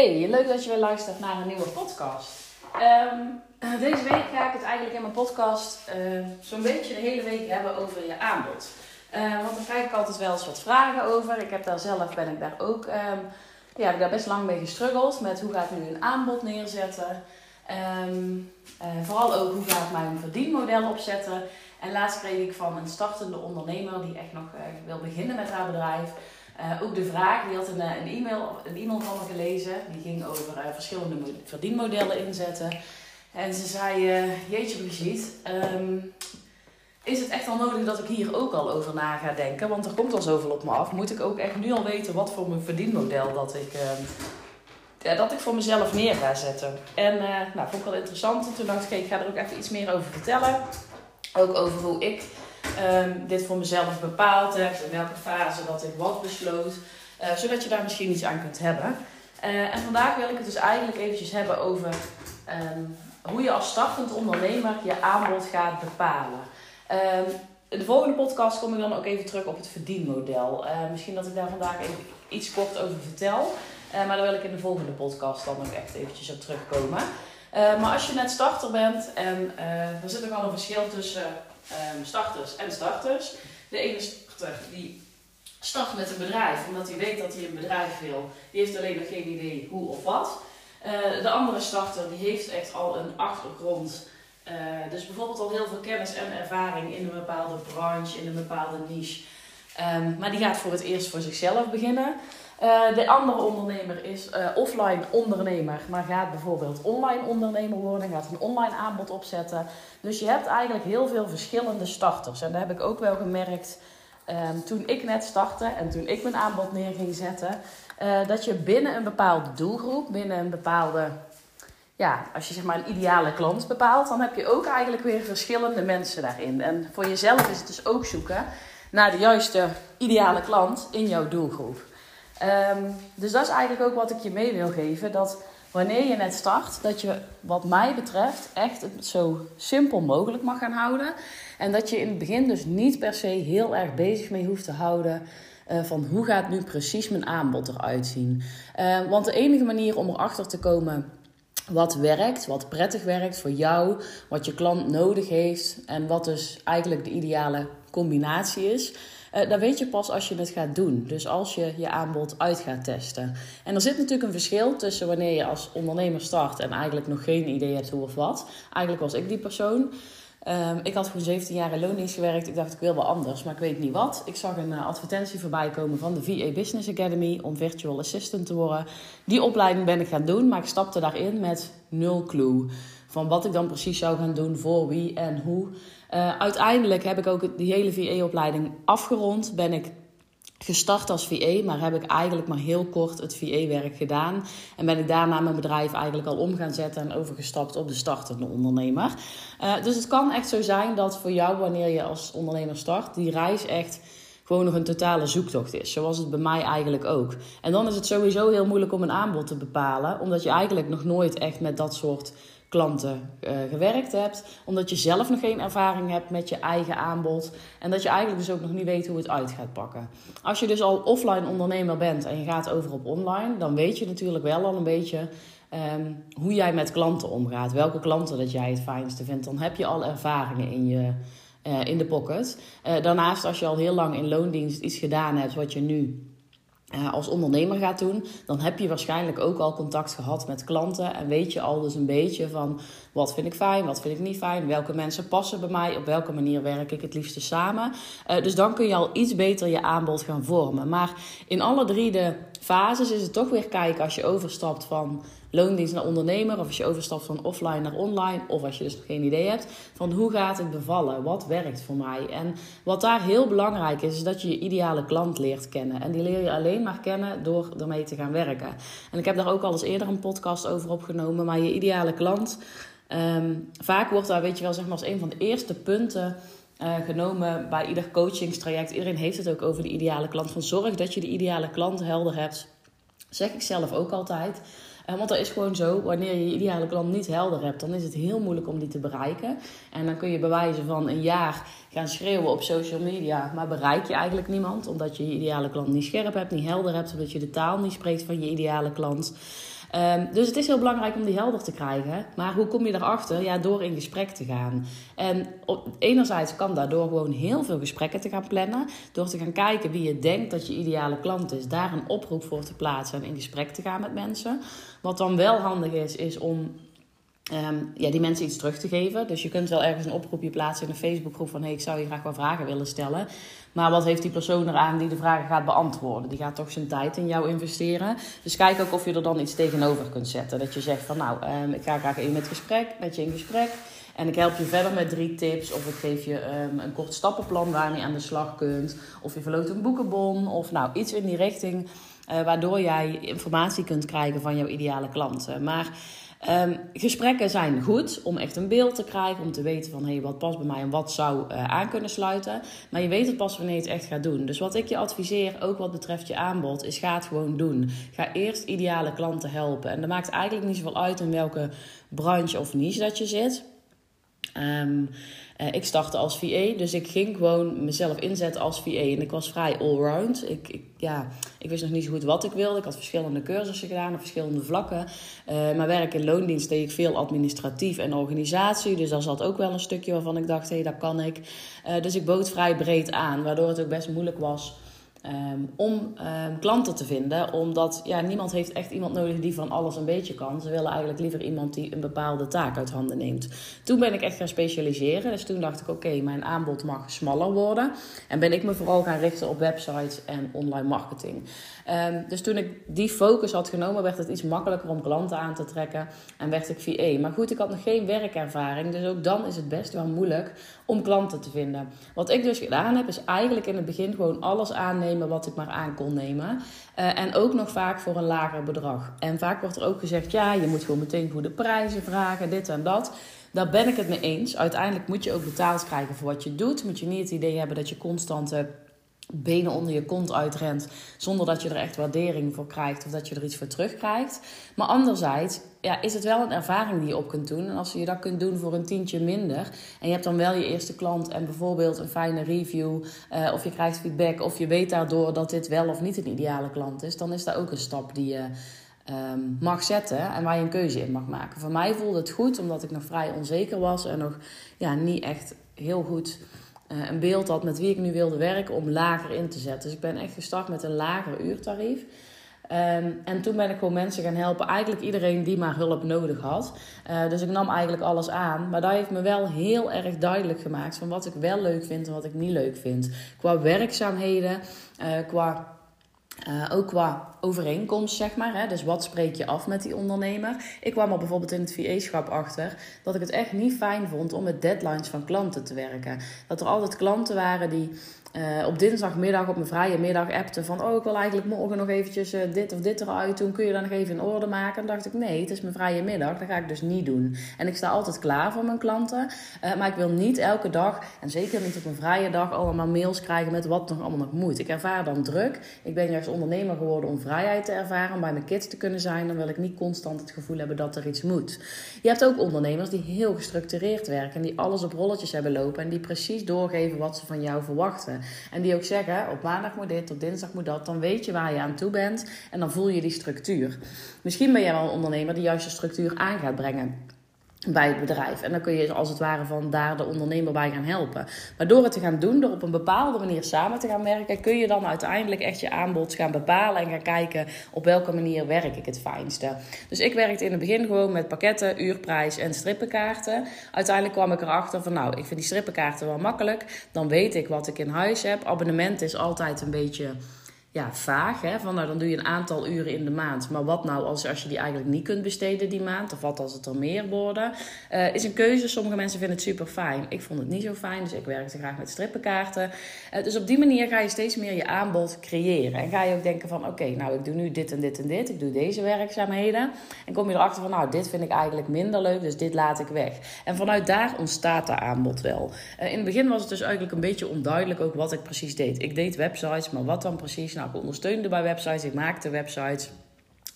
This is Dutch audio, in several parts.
Hey, leuk dat je weer luistert naar een nieuwe podcast. Ehm, deze week ga ik het eigenlijk in mijn podcast uh, zo'n beetje de hele week hebben over je aanbod. Uh, want dan krijg ik altijd wel eens wat vragen over. Ik heb daar zelf, ben ik daar ook, um, ja, heb daar best lang mee gestruggeld met hoe ga ik nu een aanbod neerzetten. Um, uh, vooral ook hoe ga ik mijn verdienmodel opzetten. En laatst kreeg ik van een startende ondernemer die echt nog wil beginnen met haar bedrijf uh, ook de vraag, die had een, eh, een, e-mail, een e-mail van me gelezen. Die ging over uh, verschillende verdienmodellen inzetten. En ze zei, uh, jeetje Brigitte, um, is het echt al nodig dat ik hier ook al over na ga denken? Want er komt al zoveel op me af. Moet ik ook echt nu al weten wat voor mijn verdienmodel dat ik, ja, dat ik voor mezelf neer ga zetten? En nou, vond ik wel interessant. En toen dacht ik, ik ga er ook even iets meer over vertellen. Ook over hoe ik um, dit voor mezelf bepaald heb, in welke fase dat ik wat besloot, uh, zodat je daar misschien iets aan kunt hebben. Uh, en vandaag wil ik het dus eigenlijk eventjes hebben over um, hoe je als startend ondernemer je aanbod gaat bepalen. Um, in de volgende podcast kom ik dan ook even terug op het verdienmodel. Uh, misschien dat ik daar vandaag even iets kort over vertel. maar daar wil ik in de volgende podcast dan ook echt eventjes op terugkomen. maar als je net starter bent en er zit ook al een verschil tussen um, starters en starters. De ene starter die start met een bedrijf omdat hij weet dat hij een bedrijf wil. Die heeft alleen nog geen idee hoe of wat. Uh, de andere starter die heeft echt al een achtergrond. Uh, dus bijvoorbeeld al heel veel kennis en ervaring in een bepaalde branche, in een bepaalde niche. Um, maar die gaat voor het eerst voor zichzelf beginnen. Uh, de andere ondernemer is uh, offline ondernemer, maar gaat bijvoorbeeld online ondernemer worden, gaat een online aanbod opzetten. Dus je hebt eigenlijk heel veel verschillende starters. En dat heb ik ook wel gemerkt um, toen ik net startte en toen ik mijn aanbod neer ging zetten. Uh, dat je binnen een bepaalde doelgroep, binnen een bepaalde, ja, als je zeg maar een ideale klant bepaalt, dan heb je ook eigenlijk weer verschillende mensen daarin. En voor jezelf is het dus ook zoeken naar de juiste ideale klant in jouw doelgroep. Um, dus dat is eigenlijk ook wat ik je mee wil geven. Dat wanneer je net start, dat je wat mij betreft echt het zo simpel mogelijk mag gaan houden. En dat je in het begin dus niet per se heel erg bezig mee hoeft te houden. Uh, van hoe gaat nu precies mijn aanbod eruit zien. Uh, want de enige manier om erachter te komen wat werkt, wat prettig werkt voor jou, wat je klant nodig heeft en wat dus eigenlijk de ideale combinatie is. Uh, dat weet je pas als je het gaat doen. Dus als je je aanbod uit gaat testen. En er zit natuurlijk een verschil tussen wanneer je als ondernemer start en eigenlijk nog geen idee hebt hoe of wat. Eigenlijk was ik die persoon. Um, ik had gewoon 17 jaar in loondienst gewerkt. Ik dacht, ik wil wel anders, maar ik weet niet wat. Ik zag een uh, advertentie voorbij komen van de VA Business Academy om virtual assistant te worden. Die opleiding ben ik gaan doen, maar ik stapte daarin met nul clue. Van wat ik dan precies zou gaan doen, voor wie en hoe. Uh, uiteindelijk heb ik ook die hele VA-opleiding afgerond. Ben ik gestart als VA, maar heb ik eigenlijk maar heel kort het VA-werk gedaan. En ben ik daarna mijn bedrijf eigenlijk al om gaan zetten en overgestapt op de startende ondernemer. Uh, dus het kan echt zo zijn dat voor jou, wanneer je als ondernemer start, die reis echt gewoon nog een totale zoektocht is. Zoals het bij mij eigenlijk ook. En dan is het sowieso heel moeilijk om een aanbod te bepalen, omdat je eigenlijk nog nooit echt met dat soort klanten uh, gewerkt hebt. Omdat je zelf nog geen ervaring hebt met je eigen aanbod. En dat je eigenlijk dus ook nog niet weet hoe het uit gaat pakken. Als je dus al offline ondernemer bent en je gaat over op online, dan weet je natuurlijk wel al een beetje um, hoe jij met klanten omgaat. Welke klanten dat jij het fijnste vindt. Dan heb je al ervaringen in je. Uh, in de pocket. Uh, daarnaast, als je al heel lang in loondienst iets gedaan hebt wat je nu als ondernemer gaat doen, dan heb je waarschijnlijk ook al contact gehad met klanten en weet je al dus een beetje van wat vind ik fijn, wat vind ik niet fijn, welke mensen passen bij mij, op welke manier werk ik het liefste samen. Uh, dus dan kun je al iets beter je aanbod gaan vormen. Maar in alle drie de fases is het toch weer kijken als je overstapt van loondienst naar ondernemer, of als je overstapt van offline naar online, of als je dus nog geen idee hebt van hoe gaat het bevallen, wat werkt voor mij. En wat daar heel belangrijk is, is dat je je ideale klant leert kennen. En die leer je alleen maar kennen door ermee te gaan werken. En ik heb daar ook al eens eerder een podcast over opgenomen, maar je ideale klant, um, vaak wordt daar, weet je wel, zeg maar als een van de eerste punten. Uh, genomen bij ieder coachingstraject. Iedereen heeft het ook over de ideale klant. Van zorg dat je de ideale klant helder hebt. Zeg ik zelf ook altijd. Uh, want dat is gewoon zo, wanneer je je ideale klant niet helder hebt, dan is het heel moeilijk om die te bereiken. En dan kun je bewijzen van een jaar gaan schreeuwen op social media, maar bereik je eigenlijk niemand, omdat je je ideale klant niet scherp hebt, niet helder hebt, omdat je de taal niet spreekt van je ideale klant. Ehm, dus het is heel belangrijk om die helder te krijgen. Maar hoe kom je erachter? Ja, door in gesprek te gaan. En enerzijds kan daardoor gewoon heel veel gesprekken te gaan plannen. Door te gaan kijken wie je denkt dat je ideale klant is. Daar een oproep voor te plaatsen en in gesprek te gaan met mensen. Wat dan wel handig is, is om Ehm, ja, die mensen iets terug te geven. Dus je kunt wel ergens een oproepje plaatsen in een Facebookgroep van hey, ik zou je graag wel vragen willen stellen. Maar wat heeft die persoon eraan die de vragen gaat beantwoorden? Die gaat toch zijn tijd in jou investeren. Dus kijk ook of je er dan iets tegenover kunt zetten. Dat je zegt van nou, um, ik ga graag even met, gesprek, met je in gesprek. En ik help je verder met drie tips. Of ik geef je um, een kort stappenplan waar je aan de slag kunt. Of je verloopt een boekenbon. Of nou, iets in die richting. Uh, waardoor jij informatie kunt krijgen van jouw ideale klanten. Maar Um, gesprekken zijn goed om echt een beeld te krijgen, om te weten van hey, wat past bij mij en wat zou uh, aan kunnen sluiten. Maar je weet het pas wanneer je het echt gaat doen. Dus wat ik je adviseer, ook wat betreft je aanbod, is ga het gewoon doen. Ga eerst ideale klanten helpen. En dat maakt eigenlijk niet zoveel uit in welke branche of niche dat je zit. Um, ik startte als VA, dus ik ging gewoon mezelf inzetten als VA. En ik was vrij allround. Ik, ik, ja, ik wist nog niet zo goed wat ik wilde. Ik had verschillende cursussen gedaan op verschillende vlakken. Uh, maar werk in loondienst deed ik veel administratief en organisatie. Dus daar zat ook wel een stukje waarvan ik dacht, hé, hey, dat kan ik. Uh, dus ik bood vrij breed aan, waardoor het ook best moeilijk was Um, om um, klanten te vinden. Omdat ja, niemand heeft echt iemand nodig die van alles een beetje kan. Ze willen eigenlijk liever iemand die een bepaalde taak uit handen neemt. Toen ben ik echt gaan specialiseren. Dus toen dacht ik, oké, mijn aanbod mag smaller worden. En ben ik me vooral gaan richten op websites en online marketing. Um, dus toen ik die focus had genomen, werd het iets makkelijker om klanten aan te trekken. En werd ik VA. Maar goed, ik had nog geen werkervaring. Dus ook dan is het best wel moeilijk om klanten te vinden. Wat ik dus gedaan heb, is eigenlijk in het begin gewoon alles wat ik maar aan kon nemen. Uh, en ook nog vaak voor een lager bedrag. En vaak wordt er ook gezegd, ja, je moet gewoon meteen goede prijzen vragen, dit en dat. Daar ben ik het mee eens. Uiteindelijk moet je ook betaald krijgen voor wat je doet. Moet je niet het idee hebben dat je constant benen onder je kont uitrent zonder dat je er echt waardering voor krijgt of dat je er iets voor terugkrijgt. Maar anderzijds ja, is het wel een ervaring die je op kunt doen. En als je dat kunt doen voor een tientje minder en je hebt dan wel je eerste klant en bijvoorbeeld een fijne review uh, of je krijgt feedback of je weet daardoor dat dit wel of niet een ideale klant is, dan is dat ook een stap die je um, mag zetten en waar je een keuze in mag maken. Voor mij voelde het goed omdat ik nog vrij onzeker was en nog ja, niet echt heel goed een beeld had met wie ik nu wilde werken om lager in te zetten. Dus ik ben echt gestart met een lager uurtarief. Um, en toen ben ik gewoon mensen gaan helpen. Eigenlijk iedereen die maar hulp nodig had. Uh, dus ik nam eigenlijk alles aan. Maar dat heeft me wel heel erg duidelijk gemaakt van wat ik wel leuk vind en wat ik niet leuk vind. Qua werkzaamheden, uh, qua ook qua overeenkomst, zeg maar. Hè? Dus wat spreek je af met die ondernemer? Ik kwam er bijvoorbeeld in het VA-schap achter dat ik het echt niet fijn vond om met deadlines van klanten te werken. Dat er altijd klanten waren die uh, op dinsdagmiddag, op mijn vrije middag, appte van... oh, ik wil eigenlijk morgen nog eventjes uh, dit of dit eruit doen. Kun je dat nog even in orde maken? En dacht ik, nee, het is mijn vrije middag. Dat ga ik dus niet doen. En ik sta altijd klaar voor mijn klanten. Uh, maar ik wil niet elke dag, en zeker niet op een vrije dag... allemaal mails krijgen met wat nog allemaal nog moet. Ik ervaar dan druk. Ik ben juist ondernemer geworden om vrijheid te ervaren... om bij mijn kids te kunnen zijn. Dan wil ik niet constant het gevoel hebben dat er iets moet. Je hebt ook ondernemers die heel gestructureerd werken... en die alles op rolletjes hebben lopen... en die precies doorgeven wat ze van jou verwachten. En die ook zeggen, op maandag moet dit, op dinsdag moet dat. Dan weet je waar je aan toe bent en dan voel je die structuur. Misschien ben jij wel een ondernemer die juist de structuur aan gaat brengen bij het bedrijf. En dan kun je als het ware van daar de ondernemer bij gaan helpen. Maar door het te gaan doen, door op een bepaalde manier samen te gaan werken, kun je dan uiteindelijk echt je aanbod gaan bepalen en gaan kijken op welke manier werk ik het fijnste. Dus ik werkte in het begin gewoon met pakketten, uurprijs en strippenkaarten. Uiteindelijk kwam ik erachter van nou, ik vind die strippenkaarten wel makkelijk. Dan weet ik wat ik in huis heb. Abonnement is altijd een beetje ja, vaag. Hè? Van nou, dan doe je een aantal uren in de maand. Maar wat nou als, als je die eigenlijk niet kunt besteden die maand? Of wat als het er meer worden? Uh, is een keuze. Sommige mensen vinden het super fijn. Ik vond het niet zo fijn, dus ik werkte graag met strippenkaarten. Uh, dus op die manier ga je steeds meer je aanbod creëren. En ga je ook denken van oké, nou ik doe nu dit en dit en dit. Ik doe deze werkzaamheden. En kom je erachter van nou, dit vind ik eigenlijk minder leuk, dus dit laat ik weg. En vanuit daar ontstaat dat aanbod wel. Uh, in het begin was het dus eigenlijk een beetje onduidelijk ook wat ik precies deed. Ik deed websites, maar wat dan precies? Nou, ik ondersteunde bij websites, ik maakte websites.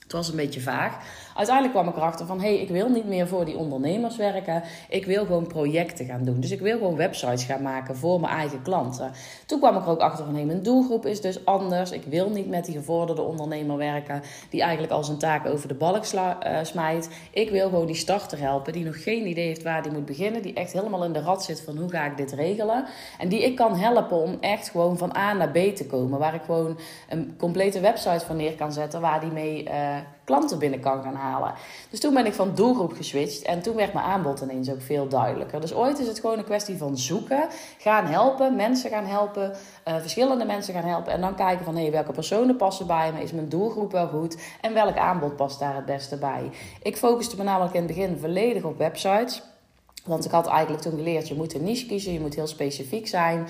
Het was een beetje vaag. uiteindelijk kwam ik erachter van... hé, hey, ik wil niet meer voor die ondernemers werken. Ik wil gewoon projecten gaan doen. Dus ik wil gewoon websites gaan maken voor mijn eigen klanten. Toen kwam ik er ook achter van... hé, hey, mijn doelgroep is dus anders. Ik wil niet met die gevorderde ondernemer werken... die eigenlijk al zijn taak over de balk sla, uh, smijt. Ik wil gewoon die starter helpen... die nog geen idee heeft waar die moet beginnen. Die echt helemaal in de rat zit van hoe ga ik dit regelen. En die ik kan helpen om echt gewoon van A naar B te komen. Waar ik gewoon een complete website van neer kan zetten waar die mee uh, klanten binnen kan gaan halen. Dus toen ben ik van doelgroep geswitcht en toen werd mijn aanbod ineens ook veel duidelijker. Dus ooit is het gewoon een kwestie van zoeken, gaan helpen, mensen gaan helpen, uh, verschillende mensen gaan helpen en dan kijken van hé, hey, welke personen passen bij me, is mijn doelgroep wel goed en welk aanbod past daar het beste bij. Ik focuste me namelijk in het begin volledig op websites. Want ik had eigenlijk toen geleerd, je moet een niche kiezen, je moet heel specifiek zijn.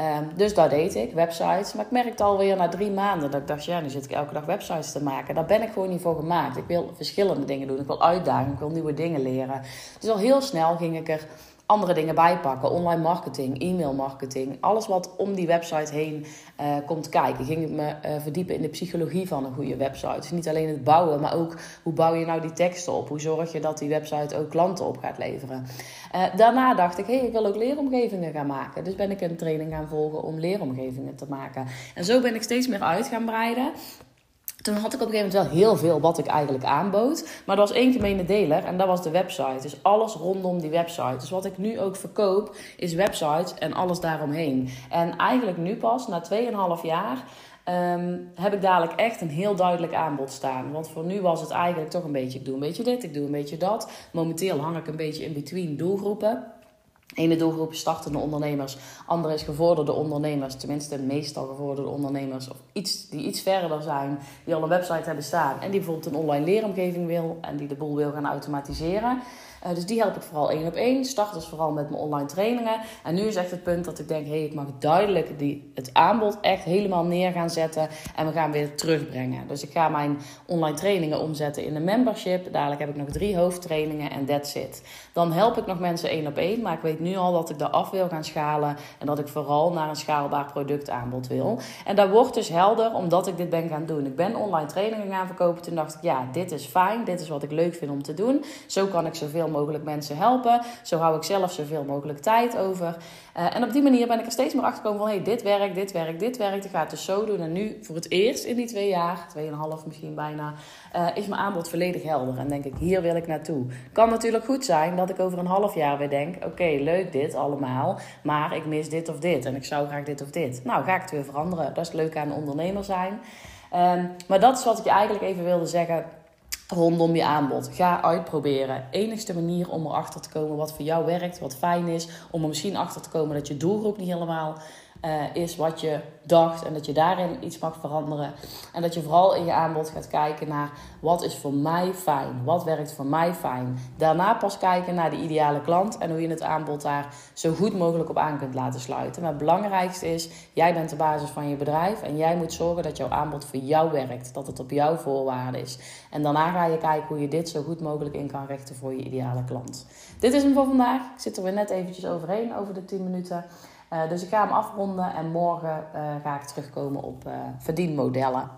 Um, dus dat deed ik, websites. Maar ik merkte alweer na drie maanden dat ik dacht, ja, nu zit ik elke dag websites te maken. Daar ben ik gewoon niet voor gemaakt. Ik wil verschillende dingen doen. Ik wil uitdagen, ik wil nieuwe dingen leren. Dus al heel snel ging ik er andere dingen bijpakken. Online marketing, e-mail marketing. Alles wat om die website heen uh, komt kijken. Ging ik me uh, verdiepen in de psychologie van een goede website. Dus niet alleen het bouwen, maar ook hoe bouw je nou die teksten op? Hoe zorg je dat die website ook klanten op gaat leveren? Uh, daarna dacht ik, hé, hey, ik wil ook leeromgevingen gaan maken. Dus ben ik een training gaan volgen om leeromgevingen te maken. En zo ben ik steeds meer uit gaan breiden toen had ik op een gegeven moment wel heel veel wat ik eigenlijk aanbood. Maar er was één gemene deler en dat was de website. Dus alles rondom die website. Dus wat ik nu ook verkoop is websites en alles daaromheen. En eigenlijk nu pas, na 2,5 jaar... Um, heb ik dadelijk echt een heel duidelijk aanbod staan. Want voor nu was het eigenlijk toch een beetje: ik doe een beetje dit, ik doe een beetje dat. Momenteel hang ik een beetje in between doelgroepen. Ene doelgroep is startende ondernemers, andere is gevorderde ondernemers, tenminste meestal gevorderde ondernemers, of iets, die iets verder zijn, die al een website hebben staan en die bijvoorbeeld een online leeromgeving wil en die de boel wil gaan automatiseren. Uh, dus die help ik vooral één op één. Start dus vooral met mijn online trainingen. En nu is echt het punt dat ik denk: hé, hey, ik mag duidelijk die, het aanbod echt helemaal neer gaan zetten. En we gaan weer terugbrengen. Dus ik ga mijn online trainingen omzetten in een membership. Dadelijk heb ik nog drie hoofdtrainingen en that's it. Dan help ik nog mensen één op één. Maar ik weet nu al dat ik daar af wil gaan schalen. En dat ik vooral naar een schaalbaar productaanbod wil. En dat wordt dus helder omdat ik dit ben gaan doen. Ik ben online trainingen gaan verkopen. Toen dacht ik: ja, dit is fijn. Dit is wat ik leuk vind om te doen. Zo kan ik zoveel mogelijk mensen helpen. Zo hou ik zelf zoveel mogelijk tijd over. Uh, en op die manier ben ik er steeds meer achter gekomen van... hey, dit werkt, dit werkt, dit werkt. Ik ga het dus zo doen. En nu, voor het eerst in die twee jaar, tweeënhalf misschien bijna... Uh, is mijn aanbod volledig helder. En denk ik, hier wil ik naartoe. Kan natuurlijk goed zijn dat ik over een half jaar weer denk... oké, leuk dit allemaal, maar ik mis dit of dit. En ik zou graag dit of dit. Nou, ga ik het weer veranderen. Dat is het leuke aan ondernemer zijn. Um, maar dat is wat ik je eigenlijk even wilde zeggen rondom je aanbod. Ga uitproberen. Enigste manier om erachter te komen wat voor jou werkt, wat fijn is. Om er misschien achter te komen dat je doelgroep niet helemaal uh, is wat je dacht en dat je daarin iets mag veranderen. En dat je vooral in je aanbod gaat kijken naar wat is voor mij fijn, wat werkt voor mij fijn. Daarna pas kijken naar de ideale klant en hoe je het aanbod daar zo goed mogelijk op aan kunt laten sluiten. Maar het belangrijkste is, jij bent de basis van je bedrijf en jij moet zorgen dat jouw aanbod voor jou werkt, dat het op jouw voorwaarden is. En daarna ga je kijken hoe je dit zo goed mogelijk in kan richten voor je ideale klant. Dit is hem voor vandaag. Ik zit er weer net eventjes overheen over de 10 minuten. Uh, dus ik ga hem afronden en morgen uh, ga ik terugkomen op uh, verdienmodellen.